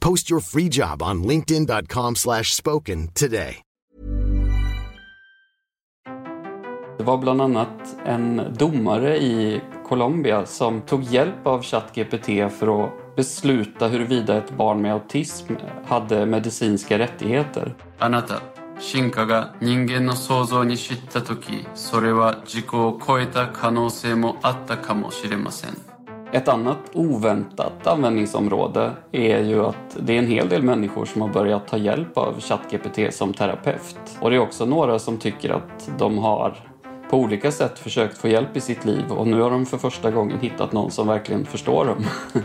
Post your free job on linkedin.com slash spoken today. Det var bland annat en domare i Colombia som tog hjälp av ChatGPT för att besluta huruvida ett barn med autism hade medicinska rättigheter. あなた、進化が人間の想像に知ったとき、それは自己を超えた可能性もあったかもしれません。 Ett annat oväntat användningsområde är ju att det är en hel del människor som har börjat ta hjälp av ChatGPT som terapeut. Och det är också några som tycker att de har på olika sätt försökt få hjälp i sitt liv och nu har de för första gången hittat någon som verkligen förstår dem.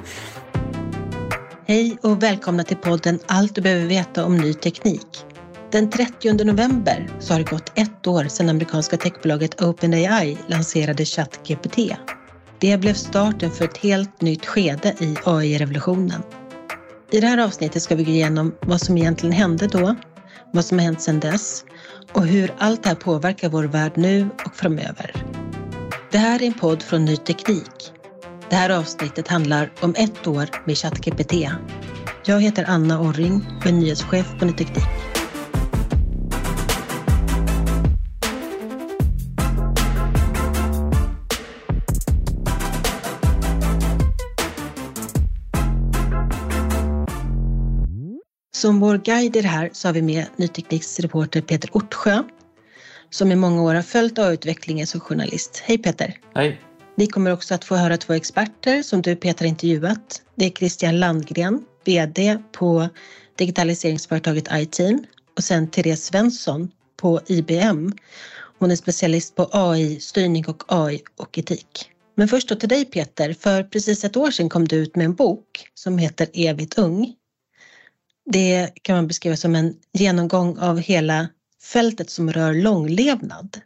Hej och välkomna till podden Allt du behöver veta om ny teknik. Den 30 november så har det gått ett år sedan amerikanska techbolaget OpenAI lanserade ChatGPT. Det blev starten för ett helt nytt skede i AI-revolutionen. I det här avsnittet ska vi gå igenom vad som egentligen hände då, vad som har hänt sedan dess och hur allt det här påverkar vår värld nu och framöver. Det här är en podd från Ny Teknik. Det här avsnittet handlar om ett år med ChatGPT. Jag heter Anna Orring och är nyhetschef på Ny Teknik. Som vår guide i det här så har vi med Ny Tekniks reporter Peter Ortsjö som i många år har följt AI-utvecklingen som journalist. Hej Peter! Hej! Vi kommer också att få höra två experter som du Peter intervjuat. Det är Christian Landgren, VD på digitaliseringsföretaget iTeam och sen Therese Svensson på IBM. Hon är specialist på AI-styrning och AI och etik. Men först då till dig Peter, för precis ett år sedan kom du ut med en bok som heter Evigt ung. Det kan man beskriva som en genomgång av hela fältet som rör långlevnad.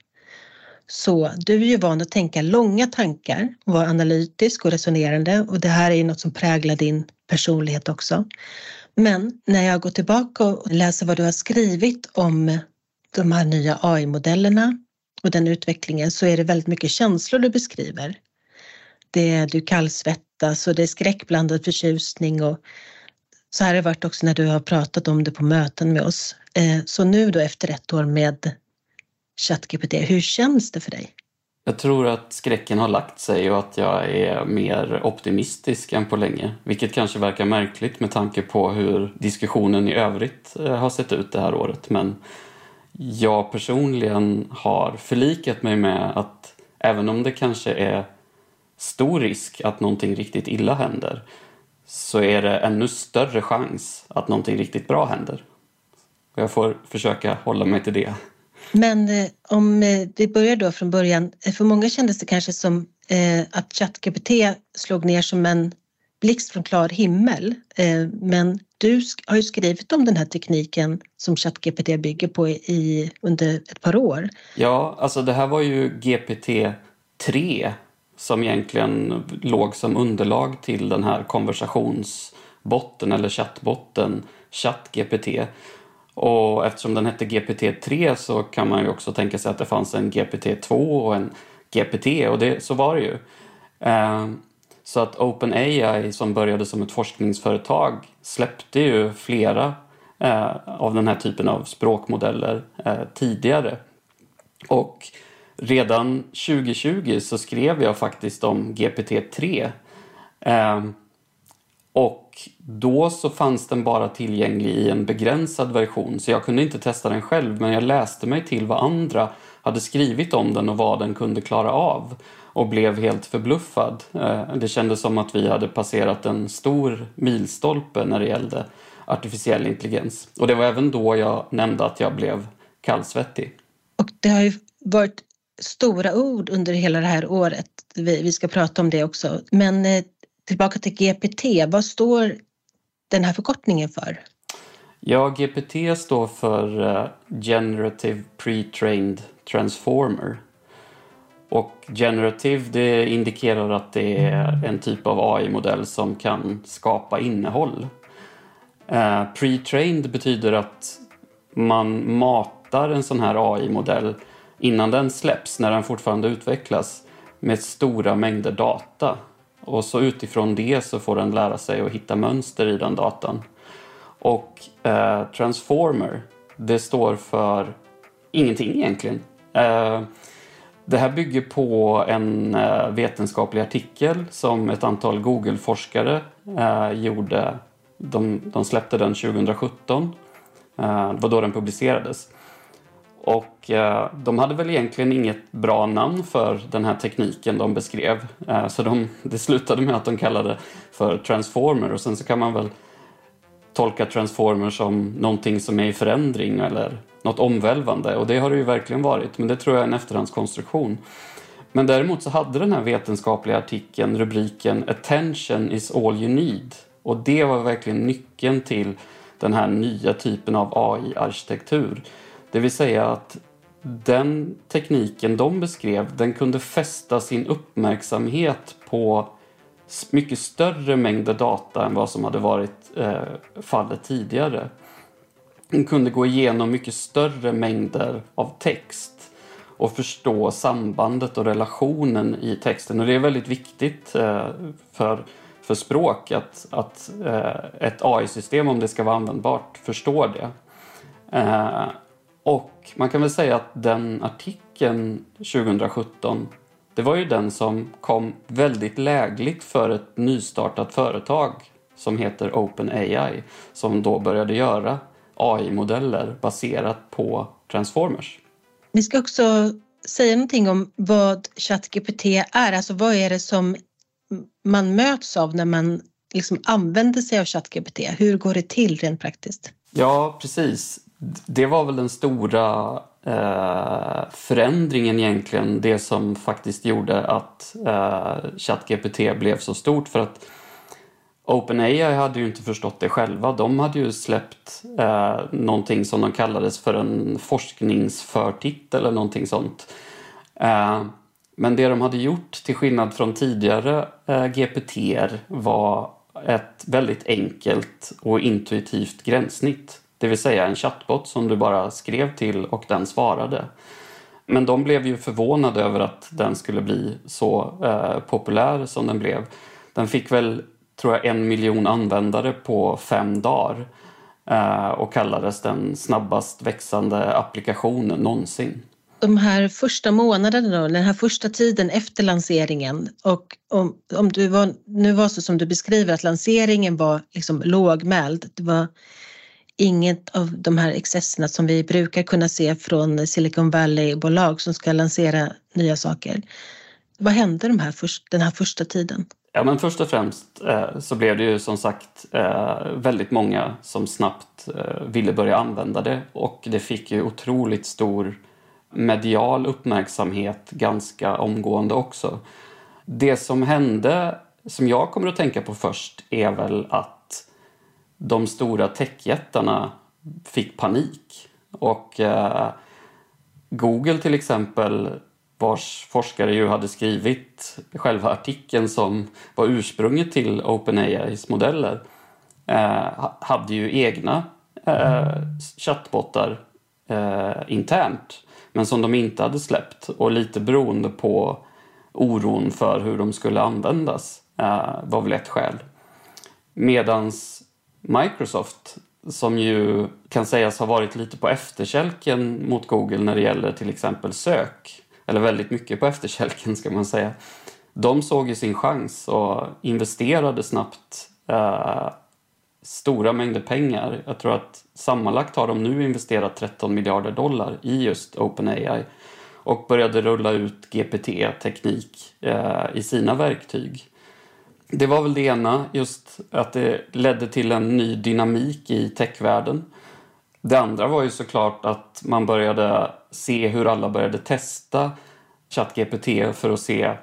Så du är ju van att tänka långa tankar, och vara analytisk och resonerande och det här är ju något som präglar din personlighet också. Men när jag går tillbaka och läser vad du har skrivit om de här nya AI-modellerna och den utvecklingen så är det väldigt mycket känslor du beskriver. Det är du kallsvettas och det är skräckblandad förtjusning och så här har det varit också när du har pratat om det på möten med oss. Eh, så nu då efter ett år med ChatGPT, hur känns det för dig? Jag tror att skräcken har lagt sig och att jag är mer optimistisk än på länge. Vilket kanske verkar märkligt med tanke på hur diskussionen i övrigt eh, har sett ut det här året. Men jag personligen har förlikat mig med att även om det kanske är stor risk att någonting riktigt illa händer så är det ännu större chans att någonting riktigt bra händer. Och jag får försöka hålla mig till det. Men eh, om eh, vi börjar då från början. För många kändes det kanske som eh, att ChatGPT slog ner som en blixt från klar himmel. Eh, men du har ju skrivit om den här tekniken som ChatGPT bygger på i, under ett par år. Ja, alltså det här var ju GPT-3 som egentligen låg som underlag till den här konversationsbotten eller chattbotten ChatGPT. Och eftersom den hette GPT-3 så kan man ju också tänka sig att det fanns en GPT-2 och en GPT och det, så var det ju. Eh, så att OpenAI som började som ett forskningsföretag släppte ju flera eh, av den här typen av språkmodeller eh, tidigare. Och redan 2020 så skrev jag faktiskt om GPT-3. Eh, och då så fanns den bara tillgänglig i en begränsad version så jag kunde inte testa den själv men jag läste mig till vad andra hade skrivit om den och vad den kunde klara av och blev helt förbluffad. Ehm, det kändes som att vi hade passerat en stor milstolpe när det gällde artificiell intelligens. Och det var även då jag nämnde att jag blev kallsvettig. Och det har ju varit stora ord under hela det här året. Vi, ska prata om det också. Men eh, tillbaka till GPT, vad står den här förkortningen för? Ja, GPT står för eh, Generative Pre-trained Transformer. Och generative det indikerar att det är en typ av AI-modell som kan skapa innehåll. Eh, pre-trained betyder att man matar en sån här AI-modell innan den släpps, när den fortfarande utvecklas, med stora mängder data. Och så utifrån det så får den lära sig att hitta mönster i den datan. Och eh, transformer, det står för ingenting egentligen. Eh, det här bygger på en eh, vetenskaplig artikel som ett antal Google-forskare eh, gjorde. De, de, släppte den 2017. Eh, det var då den publicerades. Och eh, de hade väl egentligen inget bra namn för den här tekniken de beskrev. Eh, så de, det slutade med att de kallade det för transformer och sen så kan man väl tolka transformer som någonting som är i förändring eller något omvälvande och det har det ju verkligen varit men det tror jag är en efterhandskonstruktion. Men däremot så hade den här vetenskapliga artikeln rubriken “Attention is all you need” och det var verkligen nyckeln till den här nya typen av AI-arkitektur. Det vill säga att den tekniken de beskrev, den kunde fästa sin uppmärksamhet på mycket större mängder data än vad som hade varit eh, fallet tidigare. De kunde gå igenom mycket större mängder av text och förstå sambandet och relationen i texten. Och det är väldigt viktigt eh, för, för språk att, att eh, ett AI-system, om det ska vara användbart, förstår det. Eh, och man kan väl säga att den artikeln 2017 det var ju den som kom väldigt lägligt för ett nystartat företag som heter OpenAI som då började göra AI-modeller baserat på Transformers. Vi ska också säga någonting om vad ChatGPT är, alltså vad är det som man möts av när man liksom använder sig av ChatGPT? Hur går det till rent praktiskt? Ja, precis det var väl den stora eh, förändringen egentligen. Det som faktiskt gjorde att eh, ChatGPT blev så stort. För att OpenAI hade ju inte förstått det själva. De hade ju släppt eh, någonting som de kallades för en forskningsförtitel eller någonting sånt. Eh, men det de hade gjort, till skillnad från tidigare eh, GPT var ett väldigt enkelt och intuitivt gränssnitt. Det vill säga en chatbot som du bara skrev till och den svarade. Men de blev ju förvånade över att den skulle bli så eh, populär som den blev. Den fick väl, tror jag, en miljon användare på fem dagar eh, och kallades den snabbast växande applikationen någonsin. De här första månaderna, då, den här första tiden efter lanseringen och om, om du var, nu var så som du beskriver att lanseringen var liksom lågmäld. Det var inget av de här excesserna som vi brukar kunna se från Silicon Valley-bolag som ska lansera nya saker. Vad hände de här först, den här första tiden? Ja, men först och främst eh, så blev det ju som sagt eh, väldigt många som snabbt eh, ville börja använda det och det fick ju otroligt stor medial uppmärksamhet ganska omgående också. Det som hände, som jag kommer att tänka på först, är väl att de stora techjättarna fick panik. Och eh, Google till exempel, vars forskare ju hade skrivit själva artikeln som var ursprunget till OpenAIs modeller, eh, hade ju egna eh, chattbottar eh, internt men som de inte hade släppt och lite beroende på oron för hur de skulle användas eh, var väl ett skäl. Medans Microsoft som ju kan sägas ha varit lite på efterkälken mot Google när det gäller till exempel sök. Eller väldigt mycket på efterkälken ska man säga. De såg ju sin chans och investerade snabbt eh, stora mängder pengar. Jag tror att sammanlagt har de nu investerat 13 miljarder dollar i just OpenAI och började rulla ut GPT-teknik eh, i sina verktyg. Det var väl det ena, just att det ledde till en ny dynamik i techvärlden. Det andra var ju såklart att man började se hur alla började testa ChatGPT för att se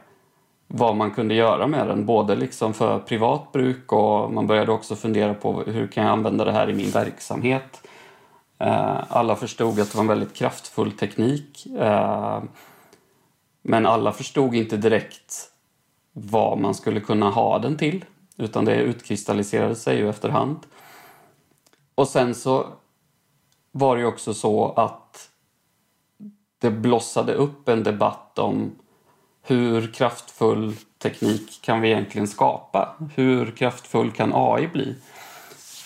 vad man kunde göra med den, både liksom för privat bruk och man började också fundera på hur kan jag använda det här i min verksamhet. Eh, alla förstod att det var en väldigt kraftfull teknik eh, men alla förstod inte direkt vad man skulle kunna ha den till utan det utkristalliserade sig ju efterhand. Och sen så var det ju också så att det blossade upp en debatt om hur kraftfull teknik kan vi egentligen skapa? Hur kraftfull kan AI bli?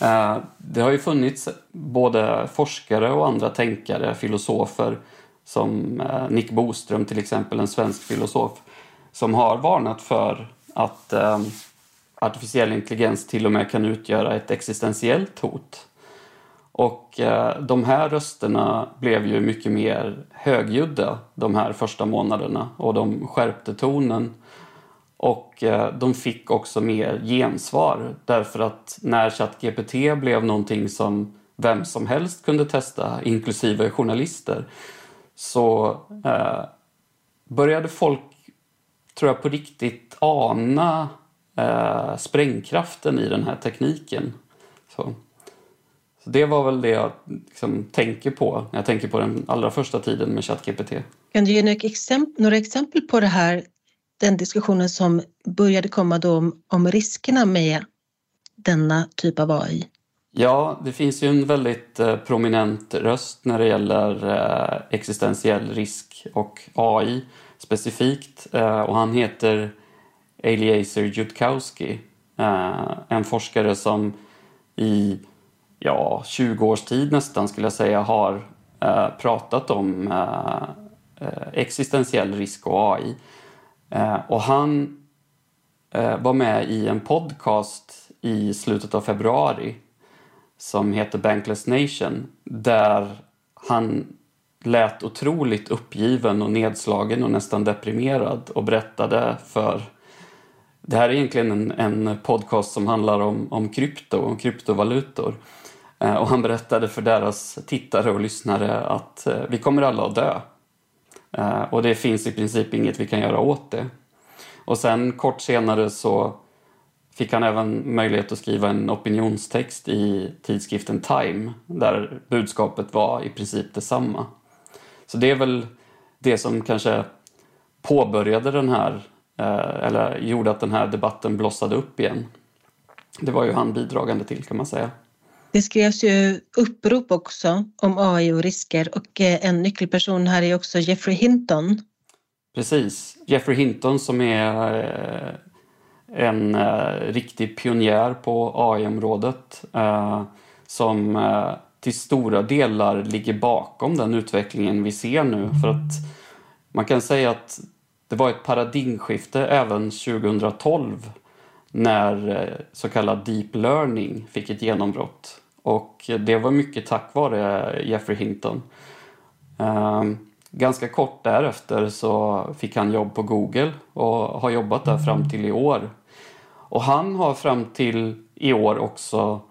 Eh, det har ju funnits både forskare och andra tänkare, filosofer som eh, Nick Boström till exempel, en svensk filosof som har varnat för att eh, artificiell intelligens till och med kan utgöra ett existentiellt hot. Och eh, de här rösterna blev ju mycket mer högljudda de här första månaderna och de skärpte tonen. Och eh, de fick också mer gensvar därför att när ChatGPT blev någonting som vem som helst kunde testa, inklusive journalister, så eh, började folk, tror jag, på riktigt ana eh, sprängkraften i den här tekniken. Så. Så det var väl det jag liksom tänker på när jag tänker på den allra första tiden med ChatGPT. Kan du ge några exempel, några exempel på det här, den diskussionen som började komma då om, om riskerna med denna typ av AI? Ja, det finns ju en väldigt eh, prominent röst när det gäller eh, existentiell risk och AI specifikt. Eh, och han heter Eliezer Jutkowski. Eh, en forskare som i ja, 20 års tid nästan skulle jag säga har eh, pratat om existentiell risk och AI. Och han var med i en podcast i slutet av februari som heter Bankless Nation där han lät otroligt uppgiven och nedslagen och nästan deprimerad och berättade för det här är egentligen en, en podcast som handlar om, om krypto och kryptovalutor. Eh, och han berättade för deras tittare och lyssnare att eh, vi kommer alla att dö. Eh, och det finns i princip inget vi kan göra åt det. Och sen kort senare så fick han även möjlighet att skriva en opinionstext i tidskriften Time där budskapet var i princip detsamma. Så det är väl det som kanske påbörjade den här, eller gjorde att den här debatten blossade upp igen. Det var ju han bidragande till kan man säga. Det skrevs ju upprop också om AI och risker och eh, en nyckelperson här är också Jeffrey Hinton. Precis. Jeffrey Hinton som är eh, en eh, riktig pionjär på AI-området som till stora delar ligger bakom den utvecklingen vi ser nu. För att man kan säga att det var ett paradigmskifte även 2012 när så kallad deep learning fick ett genombrott. Och det var mycket tack vare Jeffrey Hinton. Ehm, ganska kort därefter så fick han jobb på Google och har jobbat där fram till i år. Och han har fram till i år också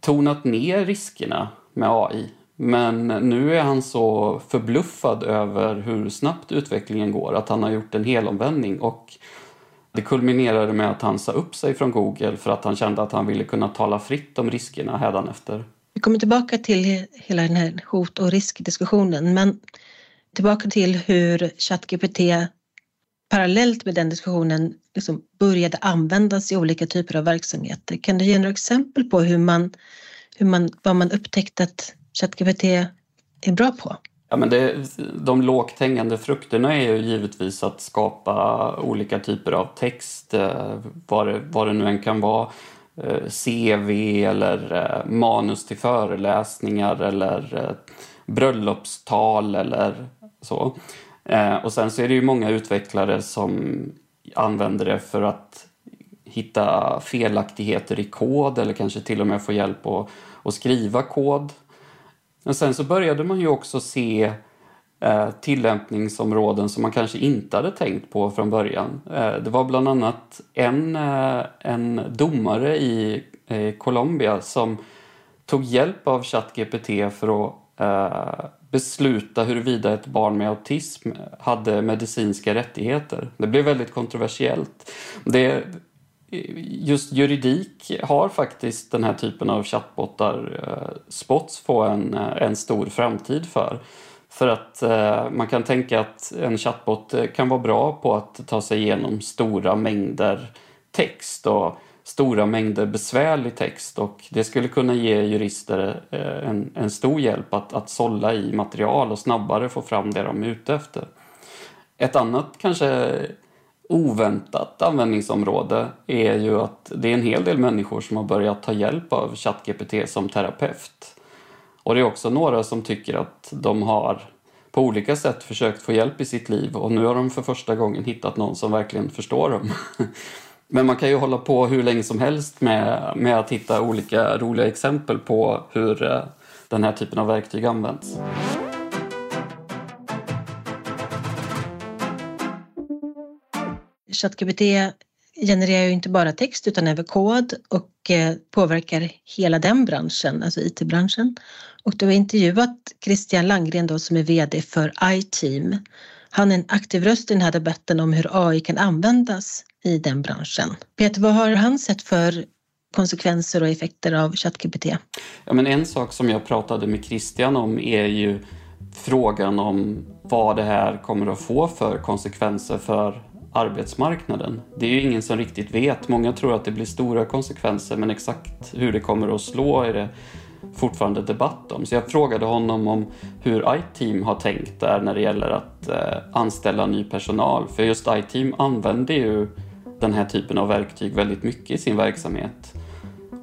tonat ner riskerna med AI. Men nu är han så förbluffad över hur snabbt utvecklingen går att han har gjort en helomvändning och det kulminerade med att han sa upp sig från Google för att han kände att han ville kunna tala fritt om riskerna hädanefter. Vi kommer tillbaka till hela den här hot och riskdiskussionen men tillbaka till hur ChatGPT parallellt med den diskussionen liksom började användas i olika typer av verksamheter. Kan du ge några exempel på hur man hur man, vad man upptäckt att ChatGPT är bra på? Ja, men det, de lågt hängande frukterna är ju givetvis att skapa olika typer av text, eh, vad det, vad det nu än kan vara. Eh, CV eller eh, manus till föreläsningar eller bröllopstal eller så. Och sen så är det ju många utvecklare som använder det för att hitta felaktigheter i kod eller kanske till och med få hjälp att, att skriva kod. Men sen så började man ju också se eh, tillämpningsområden som man kanske inte hade tänkt på från början. Eh, det var bland annat en, eh, en domare i eh, Colombia som tog hjälp av ChatGPT för att eh, besluta huruvida ett barn med autism hade medicinska rättigheter. Det blev väldigt kontroversiellt. Det, just juridik har faktiskt den här typen av chattbottar eh, spots få en, eh, en stor framtid för. För att eh, man kan tänka att en chatbot eh, kan vara bra på att ta sig igenom stora mängder text och stora mängder besvärlig text och det skulle kunna ge jurister eh, en, en stor hjälp att, att sålla i material och snabbare få fram det de är ute efter. Ett annat kanske oväntat användningsområde är ju att det är en hel del människor som har börjat ta hjälp av ChatGPT som terapeut. Och det är också några som tycker att de har på olika sätt försökt få hjälp i sitt liv och nu har de för första gången hittat någon som verkligen förstår dem. Men man kan ju hålla på hur länge som helst med, med att hitta olika roliga exempel på hur eh, den här typen av verktyg används. ChatGPT genererar ju inte bara text utan även kod och eh, påverkar hela den branschen, alltså IT-branschen. Och du har intervjuat Christian Langgren då, som är VD för iTeam. Han är en aktiv röst i den här debatten om hur AI kan användas i den branschen. Peter, vad har han sett för konsekvenser och effekter av ChatGPT? Ja, men en sak som jag pratade med Christian om är ju frågan om vad det här kommer att få för konsekvenser för arbetsmarknaden. Det är ju ingen som riktigt vet. Många tror att det blir stora konsekvenser men exakt hur det kommer att slå är det fortfarande debatt om. Så jag frågade honom om hur iTeam har tänkt där när det gäller att eh, anställa ny personal. För just iTeam använder ju den här typen av verktyg väldigt mycket i sin verksamhet.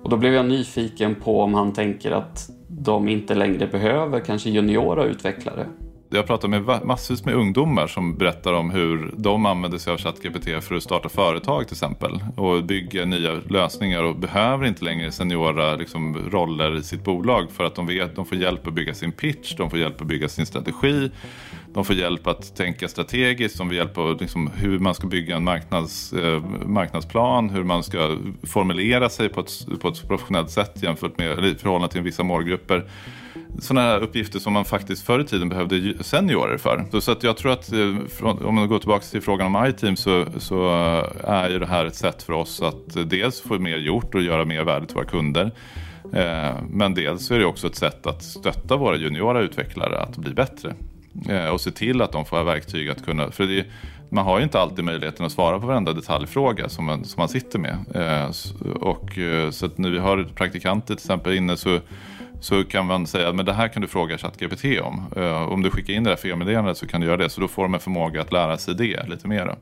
Och då blev jag nyfiken på om han tänker att de inte längre behöver kanske juniora utvecklare jag pratar med massvis med ungdomar som berättar om hur de använder sig av ChatGPT för att starta företag till exempel. Och bygga nya lösningar och behöver inte längre seniora liksom, roller i sitt bolag för att de vet att de får hjälp att bygga sin pitch, de får hjälp att bygga sin strategi. De får hjälp att tänka strategiskt, de får hjälp att liksom, hur man ska bygga en marknads, eh, marknadsplan, hur man ska formulera sig på ett, på ett professionellt sätt jämfört med i förhållande till vissa målgrupper sådana här uppgifter som man faktiskt förr i tiden behövde seniorer för. Så, att jag tror att eh, om man går tillbaka till frågan om iTeam så, så eh, är ju det här ett sätt för oss att eh, dels få mer gjort och göra mer värde till våra kunder. Men dels är det också ett sätt att stötta våra juniora utvecklare att bli bättre. Och se till att de får verktyg att kunna, för det, man har ju inte alltid möjligheten att svara på varenda detaljfråga som man, som man sitter med. Och, så att när vi har praktikanter till exempel inne så så kan man säga att det här kan du fråga ChatGPT om. Uh, om du skickar in det där felmeddelandet så kan du göra det. Så då får de en förmåga att lära sig det lite mer.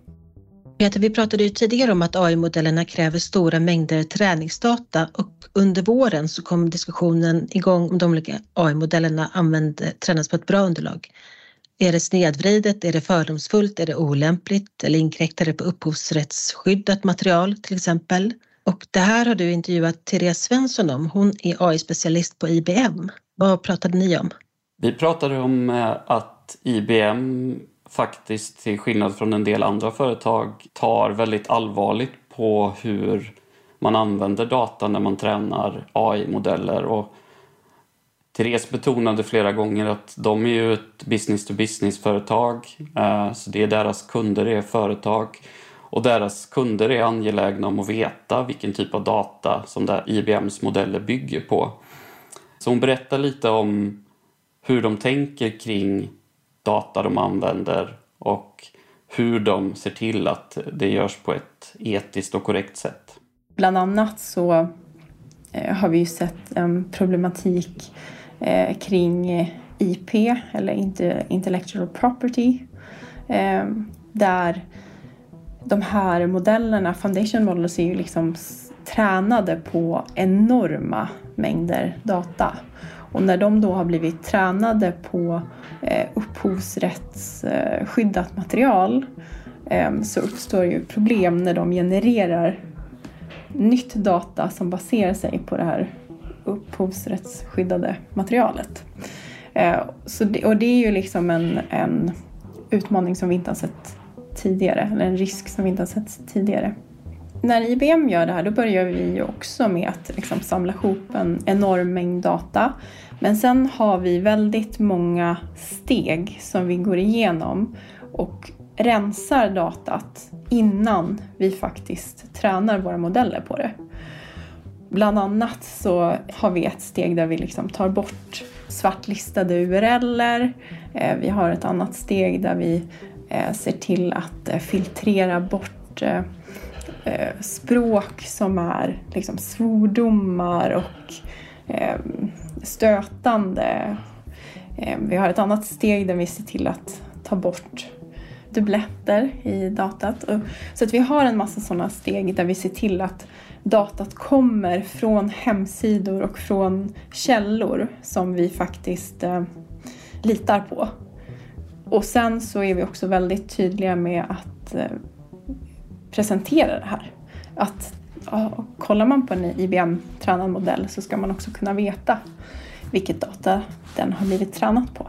Peter, vi pratade ju tidigare om att AI-modellerna kräver stora mängder träningsdata och under våren så kom diskussionen igång om de olika AI-modellerna använder, tränas på ett bra underlag. Är det snedvridet? Är det fördomsfullt? Är det olämpligt? Eller inkräktar det på upphovsrättsskyddat material till exempel? Och det här har du intervjuat Therese Svensson om. Hon är AI-specialist på IBM. Vad pratade ni om? Vi pratade om eh, att IBM faktiskt, till skillnad från en del andra företag, tar väldigt allvarligt på hur man använder data när man tränar AI-modeller. Och Therese betonade flera gånger att de är ju ett business-to-business-företag, eh, så det är deras kunder, det är företag. Och deras kunder är angelägna om att veta vilken typ av data som där IBMs modeller bygger på. Så hon berättar lite om hur de tänker kring data de använder och hur de ser till att det görs på ett etiskt och korrekt sätt. Bland annat så eh, har vi ju sett en problematik eh, kring IP eller intellectual property eh, där de här modellerna, foundation models, är ju liksom tränade på enorma mängder data. Och när de då har blivit tränade på eh, upphovsrättsskyddat material ehm, så uppstår ju problem när de genererar nytt data som baserar sig på det här upphovsrättsskyddade materialet. Eh, så det, och det är ju liksom en, en utmaning som vi inte har sett tidigare, eller en risk som vi inte har sett tidigare. När IBM gör det här då börjar vi också med att liksom samla ihop en enorm mängd data. Men sen har vi väldigt många steg som vi går igenom och rensar datat innan vi faktiskt tränar våra modeller på det. Bland annat så har vi ett steg där vi liksom tar bort svartlistade URLer. Eh, vi har ett annat steg där vi Eh, ser till att eh, filtrera bort eh, språk som är liksom svordomar och stötande. Vi har ett annat steg där vi ser till att ta bort dubbletter i datat. Så att vi har en massa sådana steg där vi ser till att datat kommer från hemsidor och från källor som vi faktiskt litar på. Och sen så är vi också väldigt tydliga med att eh, presentera det här. Att ja, kollar man på en IBM-tränad modell så ska man också kunna veta vilket data den har blivit tränad på.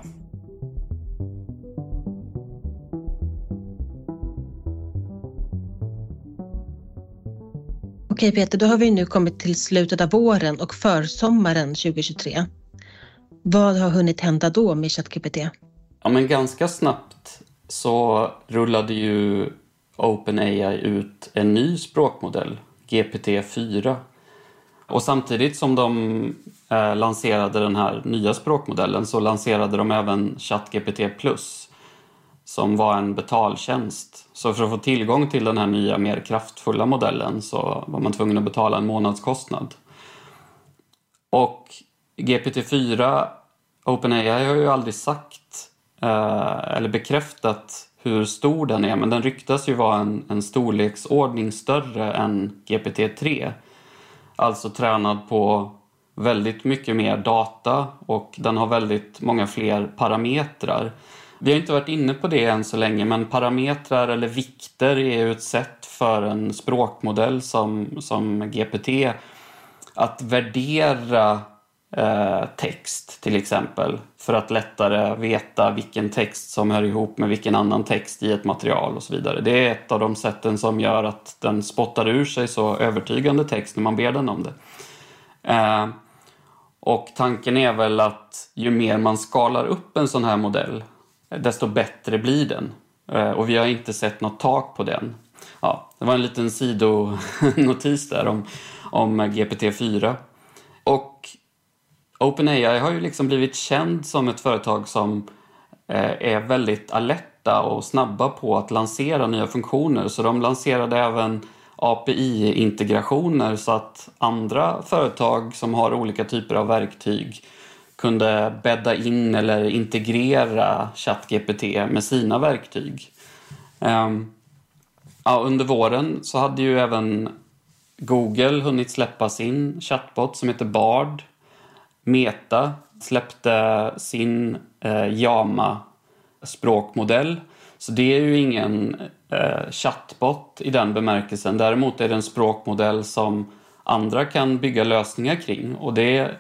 Okej Peter, då har vi nu kommit till slutet av våren och försommaren 2023. Vad har hunnit hända då med ChatGPT? Ja, men ganska snabbt så rullade ju OpenAI ut en ny språkmodell, GPT-4. Och samtidigt som de eh, lanserade den här nya språkmodellen så lanserade de även ChatGPT Plus som var en betaltjänst. Så för att få tillgång till den här nya mer kraftfulla modellen så var man tvungen att betala en månadskostnad. Och GPT-4, OpenAI har ju aldrig sagt eh, eller bekräftat hur stor den är men den ryktas ju vara en, en storleksordning större än GPT-3. Alltså tränad på väldigt mycket mer data och den har väldigt många fler parametrar. Vi har inte varit inne på det än så länge, men parametrar eller vikter är ju ett sätt för en språkmodell som, som GPT att värdera Eh, text till exempel för att lättare veta vilken text som hör ihop med vilken annan text i ett material och så vidare. Det är ett av de sätten som gör att den spottar ur sig så övertygande text när man ber den om det. Eh, och tanken är väl att ju mer man skalar upp en sån här modell desto bättre blir den. Eh, och vi har inte sett något tak på den. Ja, det var en liten sidonotis där om, om GPT-4. Och OpenAI har ju liksom blivit känd som ett företag som eh, är väldigt alerta och snabba på att lansera nya funktioner. Så de lanserade även API-integrationer så att andra företag som har olika typer av verktyg kunde bädda in eller integrera ChatGPT med sina verktyg. Ehm, ja, under våren så hade ju även Google hunnit släppa sin chatbot som heter Bard. Meta släppte sin eh, Jama-språkmodell. Så det är ju ingen eh, chatbot i den bemärkelsen. Däremot är det en språkmodell som andra kan bygga lösningar kring. Och det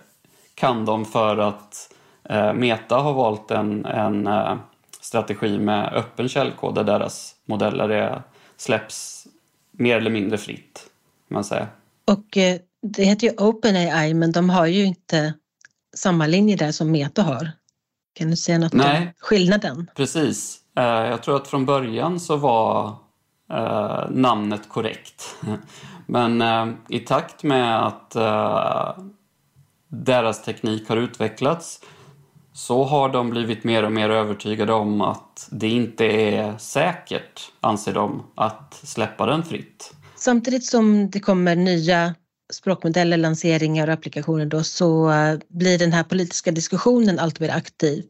kan de för att eh, Meta har valt en, en eh, strategi med öppen källkod där deras modeller är, släpps mer eller mindre fritt. Man säger. Och eh, det heter ju OpenAI men de har ju inte samma linje där som Meta har. Kan du säga något Nej, om skillnaden? Precis. Jag tror att från början så var namnet korrekt. Men i takt med att deras teknik har utvecklats så har de blivit mer och mer övertygade om att det inte är säkert, anser de, att släppa den fritt. Samtidigt som det kommer nya språkmodeller, lanseringar och applikationer då så eh, blir den här politiska diskussionen allt mer aktiv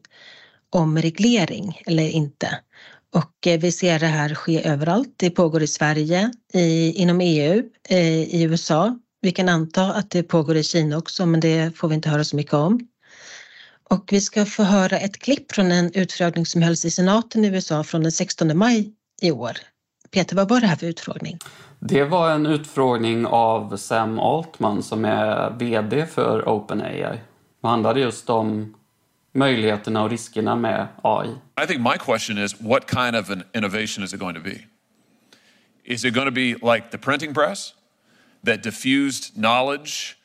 om reglering eller inte. Och eh, vi ser det här ske överallt. Det pågår i Sverige, i, inom EU, eh, i USA. Vi kan anta att det pågår i Kina också, men det får vi inte höra så mycket om. Och vi ska få höra ett klipp från en utfrågning som hölls i senaten i USA från den 16 maj i år. Peter, vad var det här för utfrågning? Det var en utfrågning av Sam Altman som är VD för OpenAI. Det handlade just om möjligheterna och riskerna med AI. I think my question is what kind of an innovation is it going to be? Is it going to be like the printing press that diffused knowledge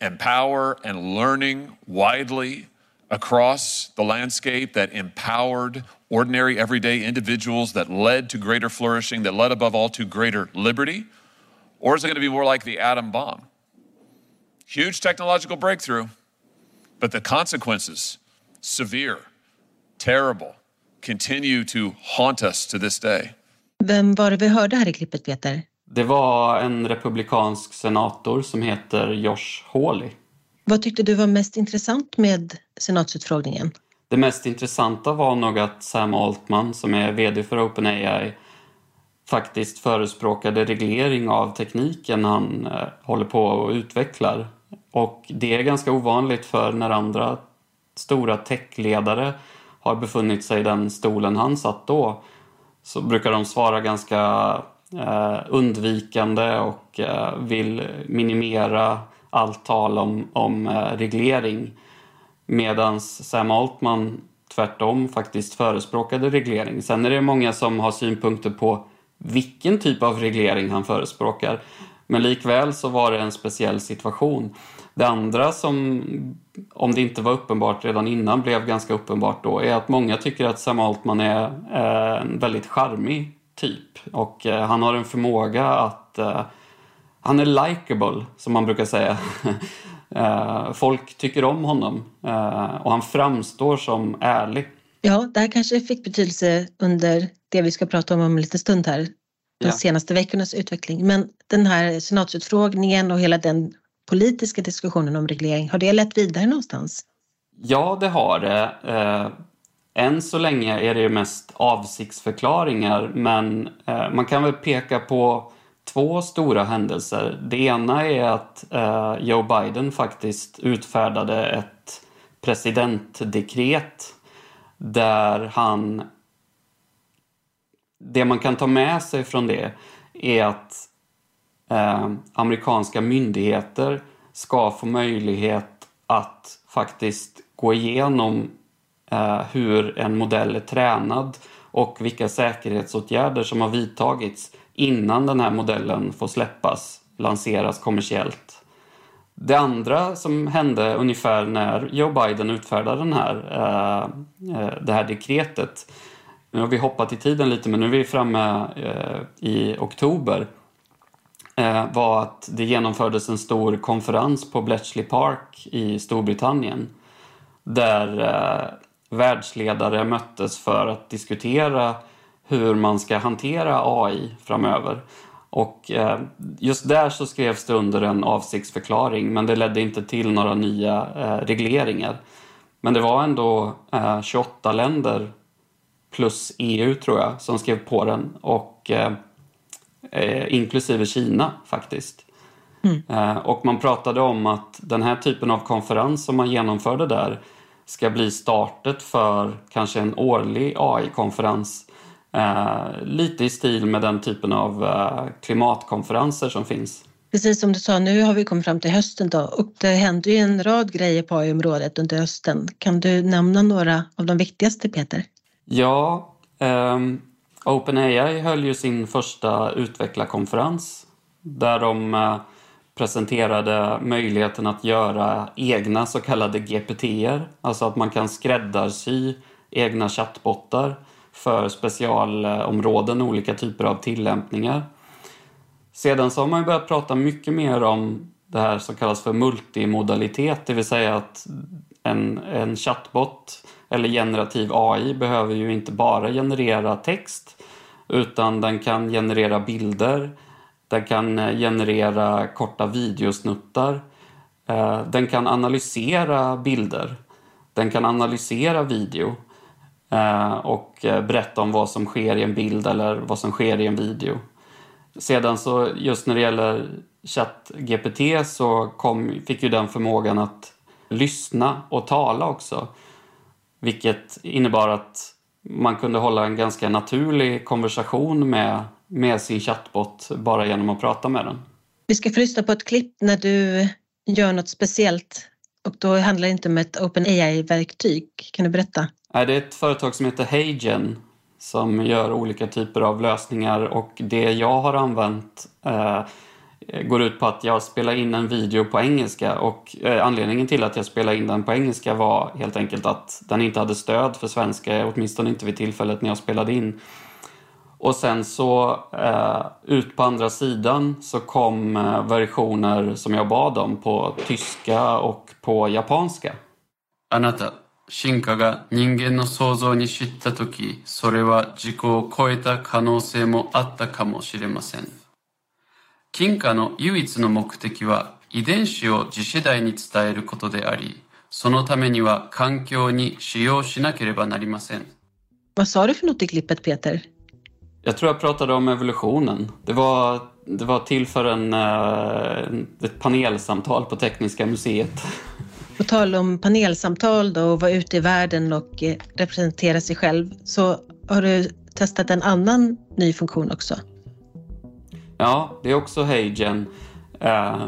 and power and learning widely across the landscape that empowered ordinary, everyday individuals, that led to greater flourishing, that led above all to greater liberty? Or is it going to be more like the atom bomb? Huge technological breakthrough, but the consequences, severe, terrible, continue to haunt us to this day. Vem var det vi hörde här i klippet, Peter? Det var en republikansk senator som heter Josh Hawley. Vad tyckte du var mest intressant med senatsutfrågningen? Det mest intressanta var nog att Sam Altman, som är VD för OpenAI, faktiskt förespråkade reglering av tekniken han eh, håller på och utvecklar. Och det är ganska ovanligt för när andra stora techledare har befunnit sig i den stolen han satt då så brukar de svara ganska eh, undvikande och eh, vill minimera allt tal om, om reglering. Medan Sam Altman tvärtom faktiskt förespråkade reglering. Sen är det många som har synpunkter på vilken typ av reglering han förespråkar. Men likväl så var det en speciell situation. Det andra som, om det inte var uppenbart redan innan, blev ganska uppenbart då är att många tycker att Sam Altman är eh, en väldigt charmig typ. Och eh, han har en förmåga att eh, han är likable, som man brukar säga. Eh, folk tycker om honom eh, och han framstår som ärlig. Ja, det här kanske fick betydelse under det vi ska prata om om en liten stund här. De ja. senaste veckornas utveckling. Men den här senatsutfrågningen och hela den politiska diskussionen om reglering, har det lett vidare någonstans? Ja, det har det. Eh, än så länge är det mest avsiktsförklaringar men man kan väl peka på två stora händelser. Det ena är att eh, Joe Biden faktiskt utfärdade ett presidentdekret där han... Det man kan ta med sig från det är att eh, amerikanska myndigheter ska få möjlighet att faktiskt gå igenom eh, hur en modell är tränad och vilka säkerhetsåtgärder som har vidtagits innan den här modellen får släppas, lanseras kommersiellt. Det andra som hände ungefär när Joe Biden utfärdade den här, eh, eh det här dekretet, nu har vi hoppat i tiden lite men nu är vi framme eh, i oktober, eh, var att det genomfördes en stor konferens på Bletchley Park i Storbritannien där eh, världsledare möttes för att diskutera hur man ska hantera AI framöver. Och eh, just där så skrevs det under en avsiktsförklaring men det ledde inte till några nya eh, regleringar. Men det var ändå 28 eh, länder plus EU tror jag som skrev på den och inklusive Kina faktiskt. Mm. Och man pratade om att den här typen av konferens som man genomförde där ska bli startet för kanske en årlig AI-konferens Eh, lite i stil med den typen av eh, klimatkonferenser som finns. Precis som du sa, nu har vi kommit fram till hösten då och det händer ju en rad grejer på AI-området under hösten. Kan du nämna några av de viktigaste, Peter? Ja, um, OpenAI höll ju sin första utvecklarkonferens där de uh, presenterade möjligheten att göra egna så kallade GPT-er, alltså att man kan skräddarsy egna chattbottar för specialområden och olika typer av tillämpningar. Sedan så har man börjat prata mycket mer om det här som kallas för multimodalitet, det vill säga att en, en chatbot eller generativ AI behöver ju inte bara generera text utan den kan generera bilder, Den kan eh, generera korta videosnuttar. Eh, den kan analysera bilder. Den kan analysera video Eh, och eh, berätta om vad som sker i en bild eller vad som sker i en video. Sedan så just när det gäller ChatGPT så kom, fick ju den förmågan att lyssna och tala också. Vilket innebar att man kunde hålla en ganska naturlig konversation med, med sin chatbot bara genom att prata med den. Vi ska få lyssna på ett klipp när du gör något speciellt och då handlar det inte om ett OpenAI-verktyg. Kan du berätta? Nej, det är ett företag som heter Hagen som gör olika typer av lösningar och det jag har använt eh, går ut på att jag spelar in en video på engelska och eh, anledningen till att jag spelade in den på engelska var helt enkelt att den inte hade stöd för svenska, åtminstone inte vid tillfället när jag spelade in. Och sen så eh, ut på andra sidan så kom eh, versioner som jag bad om på tyska och på japanska. Anata, 進化が人間の想像に知ったとき、それは自己を超えた可能性もあったかもしれません。金貨の唯一の目的は遺伝子を次世代に伝えることであり、そのためには環境に使用しなければなりません。Vad sa du för något i klippet Peter? Jag tror jag pratade om evolutionen. Det var, det var till för en, ett panelsamtal på Tekniska museet. På tal om panelsamtal då och vara ute i världen och eh, representera sig själv så har du testat en annan ny funktion också. Ja, det är också HeyGen. Eh,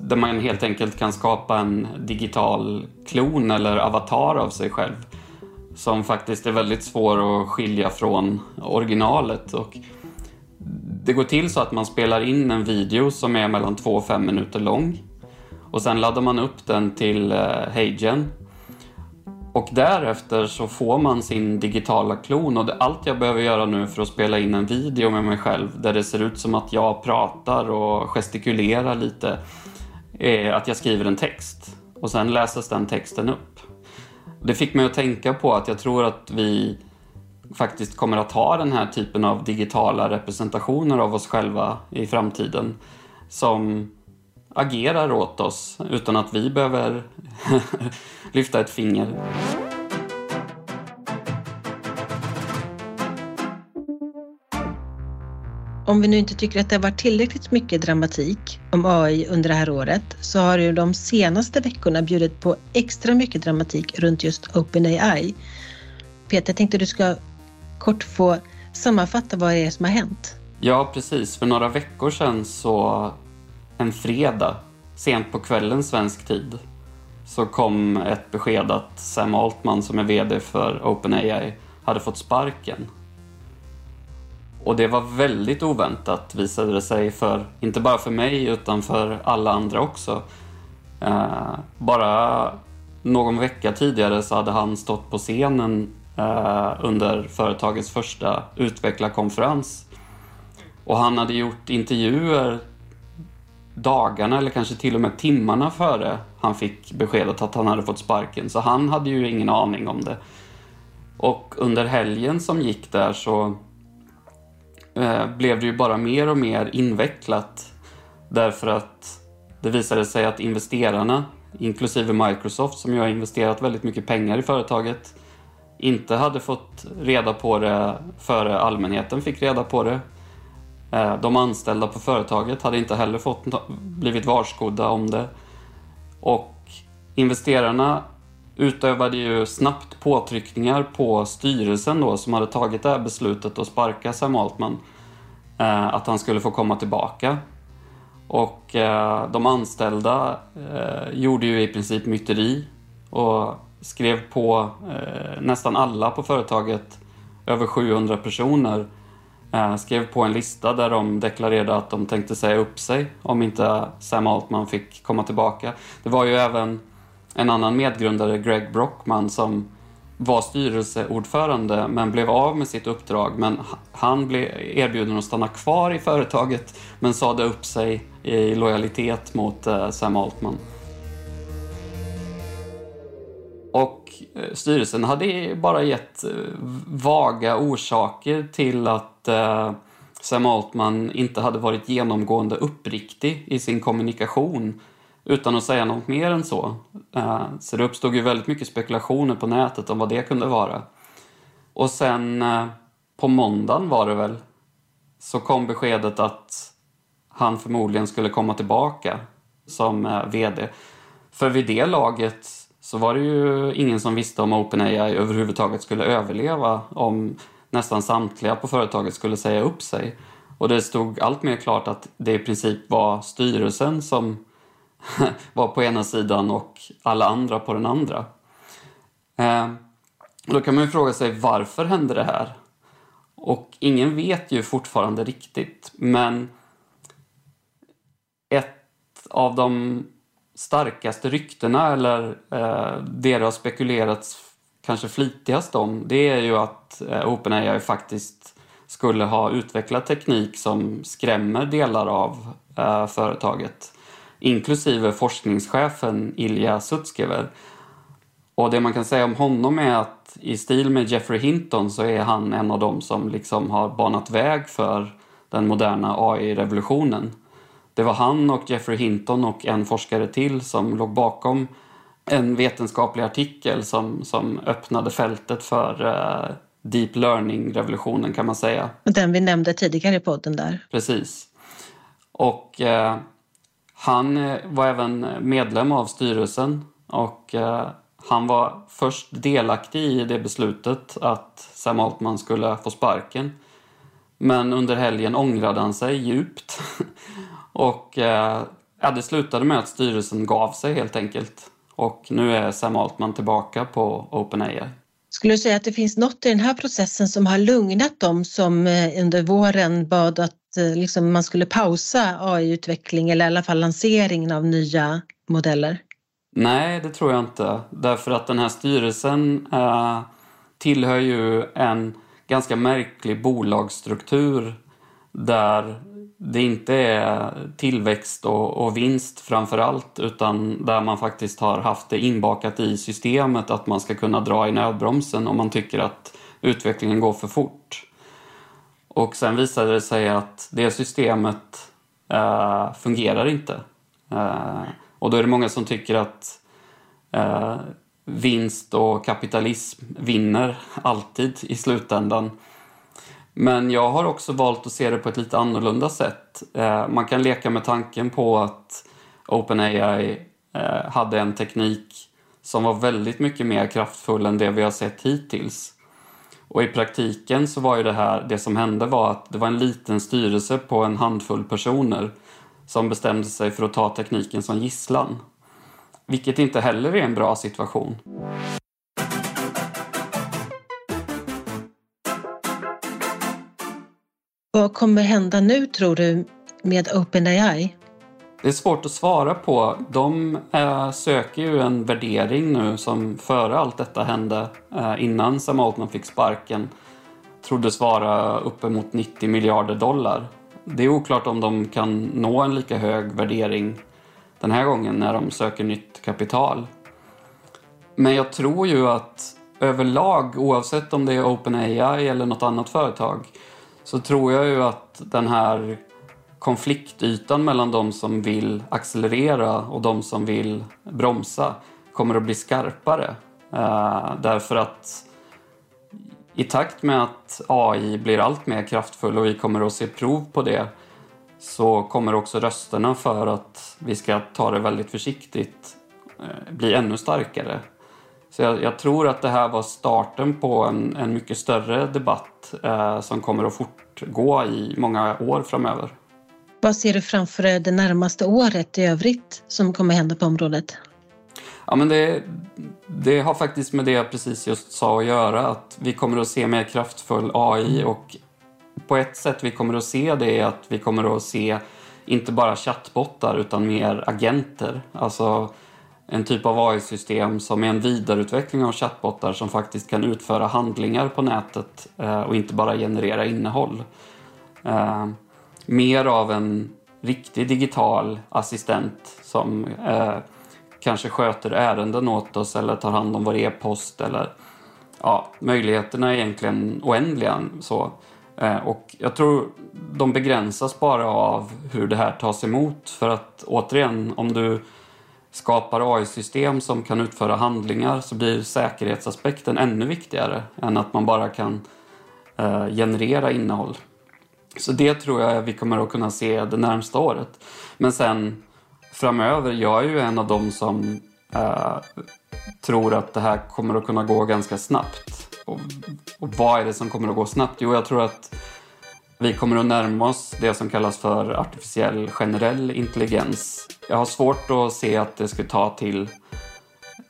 där man helt enkelt kan skapa en digital klon eller avatar av sig själv. Som faktiskt är väldigt svår att skilja från originalet. Och det går till så att man spelar in en video som är mellan två och fem minuter lång. Och sen laddar man upp den till eh, HeyGen. Och därefter så får man sin digitala klon och det, allt jag behöver göra nu för att spela in en video med mig själv där det ser ut som att jag pratar och gestikulerar lite är att jag skriver en text och sen läses den texten upp. Det fick mig att tänka på att jag tror att vi faktiskt kommer att ha den här typen av digitala representationer av oss själva i framtiden som agerar åt oss utan att vi behöver lyfta ett finger. Om vi nu inte tycker att det har varit tillräckligt mycket dramatik om AI under det här året så har ju de senaste veckorna bjudit på extra mycket dramatik runt just OpenAI. Peter, jag tänkte du ska kort få sammanfatta vad det är som har hänt. Ja, precis. För några veckor sedan så en fredag, sent på kvällen svensk tid, så kom ett besked att Sam Altman som är VD för OpenAI hade fått sparken. Och det var väldigt oväntat visade det sig för, inte bara för mig utan för alla andra också. Eh, bara någon vecka tidigare så hade han stått på scenen eh, under företagets första utvecklarkonferens. Och han hade gjort intervjuer dagarna eller kanske till och med timmarna före han fick beskedet att han hade fått sparken. Så han hade ju ingen aning om det. Och under helgen som gick där så eh, blev det ju bara mer och mer invecklat. Därför att det visade sig att investerarna, inklusive Microsoft som ju har investerat väldigt mycket pengar i företaget, inte hade fått reda på det före allmänheten fick reda på det. Eh, de anställda på företaget hade inte heller fått, blivit varskodda om det. Och investerarna utövade ju snabbt påtryckningar på styrelsen då som hade tagit det här beslutet att sparka Sam Altman. Eh, att han skulle få komma tillbaka. Och eh, de anställda gjorde ju i princip myteri och skrev på nästan alla på företaget, över 700 personer, Eh, skrev på en lista där de deklarerade att de tänkte säga upp sig om inte Sam Altman fick komma tillbaka. Det var ju även en annan medgrundare, Greg Brockman, som var styrelseordförande men blev av med sitt uppdrag. Men han blev erbjuden att stanna kvar i företaget men sade upp sig i lojalitet mot eh, Sam Altman. Och eh, styrelsen hade bara gett vaga orsaker till att eh, Sam Altman inte hade varit genomgående uppriktig i sin kommunikation utan att säga något mer än så. Eh, så det uppstod ju väldigt mycket spekulationer på nätet om vad det kunde vara. Och sen eh, på måndagen var det väl, så kom beskedet att han förmodligen skulle komma tillbaka som eh, VD. För vid det laget så var det ju ingen som visste om OpenAI överhuvudtaget skulle överleva om nästan samtliga på företaget skulle säga upp sig. Och det stod allt mer klart att det i princip var styrelsen som var på ena sidan och alla andra på den andra. Eh, då kan man ju fråga sig varför hände det här? Och ingen vet ju fortfarande riktigt, men ett av de starkaste ryktena eller eh, det det har spekulerats kanske flitigast om det är ju att eh, OpenAI faktiskt skulle ha utvecklat teknik som skrämmer delar av eh, företaget inklusive forskningschefen Ilja Sutskever. Och det man kan säga om honom är att i stil med Jeffrey Hinton så är han en av dem som liksom har banat väg för den moderna AI-revolutionen. Det var han och Jeffrey Hinton och en forskare till som låg bakom en vetenskaplig artikel som, som öppnade fältet för uh, deep learning-revolutionen kan man säga. Den vi nämnde tidigare i podden där. Precis. Och uh, han uh, var även medlem av styrelsen och han var först delaktig i det beslutet att Sam Altman skulle få sparken. Men under helgen ångrade han sig djupt Och eh, ja, det slutade med att styrelsen gav sig helt enkelt. Och nu är Sam Altman tillbaka på OpenAI. Skulle du säga att det finns något i den här processen som har lugnat dem som eh, under våren bad att eh, liksom, man skulle pausa AI-utveckling eller i alla fall lanseringen av nya modeller? Nej, det tror jag inte. Därför att den här styrelsen eh, tillhör ju en ganska märklig bolagsstruktur där det inte är tillväxt och, och vinst framför allt utan där man faktiskt har haft det inbakat i systemet att man ska kunna dra i nödbromsen om man tycker att utvecklingen går för fort. Och sen visade det sig att det systemet eh, fungerar inte. Eh, och då är det många som tycker att eh, vinst och kapitalism vinner alltid i slutändan. Men jag har också valt att se det på ett lite annorlunda sätt. Eh, man kan leka med tanken på att OpenAI eh, hade en teknik som var väldigt mycket mer kraftfull än det vi har sett hittills. Och i praktiken så var ju det här, det som hände var att det var en liten styrelse på en handfull personer som bestämde sig för att ta tekniken som gisslan. Vilket inte heller är en bra situation. Vad kommer hända nu tror du med OpenAI? Det är svårt att svara på. De äh, söker ju en värdering nu som före allt detta hände, äh, innan Sam Altman fick sparken, troddes vara uppemot 90 miljarder dollar. Det är oklart om de kan nå en lika hög värdering den här gången när de söker nytt kapital. Men jag tror ju att överlag, oavsett om det är OpenAI eller något annat företag, så tror jag ju att den här konfliktytan mellan de som vill accelerera och de som vill bromsa kommer att bli skarpare. Eh, därför att i takt med att AI blir allt mer kraftfull och vi kommer att se prov på det så kommer också rösterna för att vi ska ta det väldigt försiktigt eh, bli ännu starkare. Så jag, jag, tror att det här var starten på en, en mycket större debatt eh, som kommer att fortgå i många år framöver. Vad ser du framför det närmaste året i övrigt som kommer hända på området? Ja, men det, det har faktiskt med det jag precis just sa att göra. Att vi kommer att se mer kraftfull AI och på ett sätt vi kommer att se det är att vi kommer att se inte bara chattbottar utan mer agenter. Alltså en typ av AI-system som är en vidareutveckling av chattbottar som faktiskt kan utföra handlingar på nätet eh, och inte bara generera innehåll. Eh, mer av en riktig digital assistent som eh, kanske sköter ärenden åt oss eller tar hand om vår e-post eller ja, möjligheterna är egentligen oändliga. Så och jag tror de begränsas bara av hur det här tas emot. För att återigen, om du skapar AI-system som kan utföra handlingar så blir säkerhetsaspekten ännu viktigare än att man bara kan eh, generera innehåll. Så det tror jag vi kommer att kunna se det närmsta året. Men sen framöver, jag är ju en av dem som eh, tror att det här kommer att kunna gå ganska snabbt. Och, och vad är det som kommer att gå snabbt? Jo, jag tror att vi kommer att närma oss det som kallas för artificiell generell intelligens. Jag har svårt att se att det skulle ta till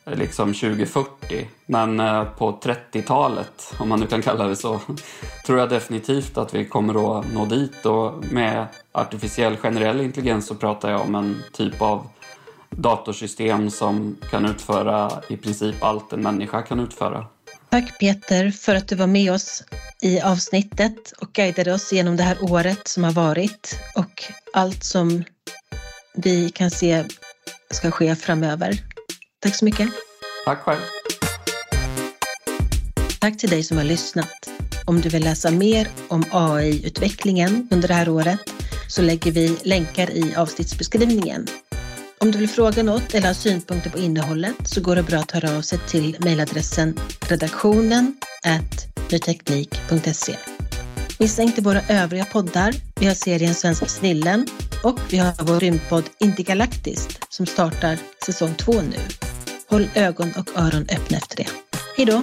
eh, liksom 2040. Men eh, på 30-talet, om man nu kan kalla det så, tror jag definitivt att vi kommer att nå dit. Och med artificiell generell intelligens så pratar jag om en typ av datorsystem som kan utföra i princip allt en människa kan utföra. Tack Peter för att du var med oss i avsnittet och guidade oss genom det här året som har varit och allt som vi kan se ska ske framöver. Tack så mycket. Tack själv. Tack till dig som har lyssnat. Om du vill läsa mer om AI-utvecklingen under det här året så lägger vi länkar i avsnittsbeskrivningen. Om du vill fråga något eller ha synpunkter på innehållet så går det bra att höra av sig till mejladressen redaktionen nyteknik.se. Missa inte våra övriga poddar. Vi har serien Svenska snillen och vi har vår rymdpodd Intergalaktiskt som startar säsong två nu. Håll ögon och öron öppna efter det. Hej då!